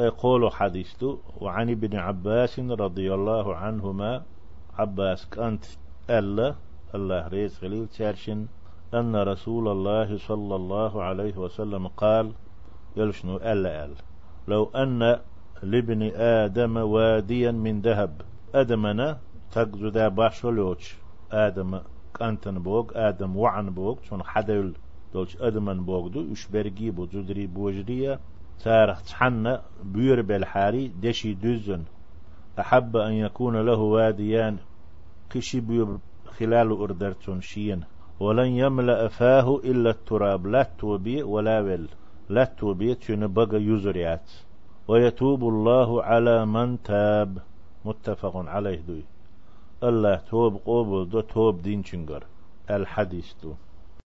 قولوا حديث وعن ابن عباس رضي الله عنهما عباس كانت ألا الله ريز خليل تارشن أن رسول الله صلى الله عليه وسلم قال يلشنو ألا ألا لو أن لابن آدم واديا من ذهب أدمنا تقزو دا باشولوش آدم كانتن بوغ آدم وعن بوغ شون حدل دولش أدمن بوغ دو يشبرجي بو جدري بوجرية تارخ تحنى بير بالحاري دشي دزن أحب أن يكون له واديان. كشي بير خلال أردرتون شين. ولن يملأ فاه إلا التراب. لا توبي ولا ول. لا توبي تشن بقى يزريات. ويتوب الله على من تاب. متفق عليه دوي. الله توب قوبل دو توب دين چنگر. الحديث دو.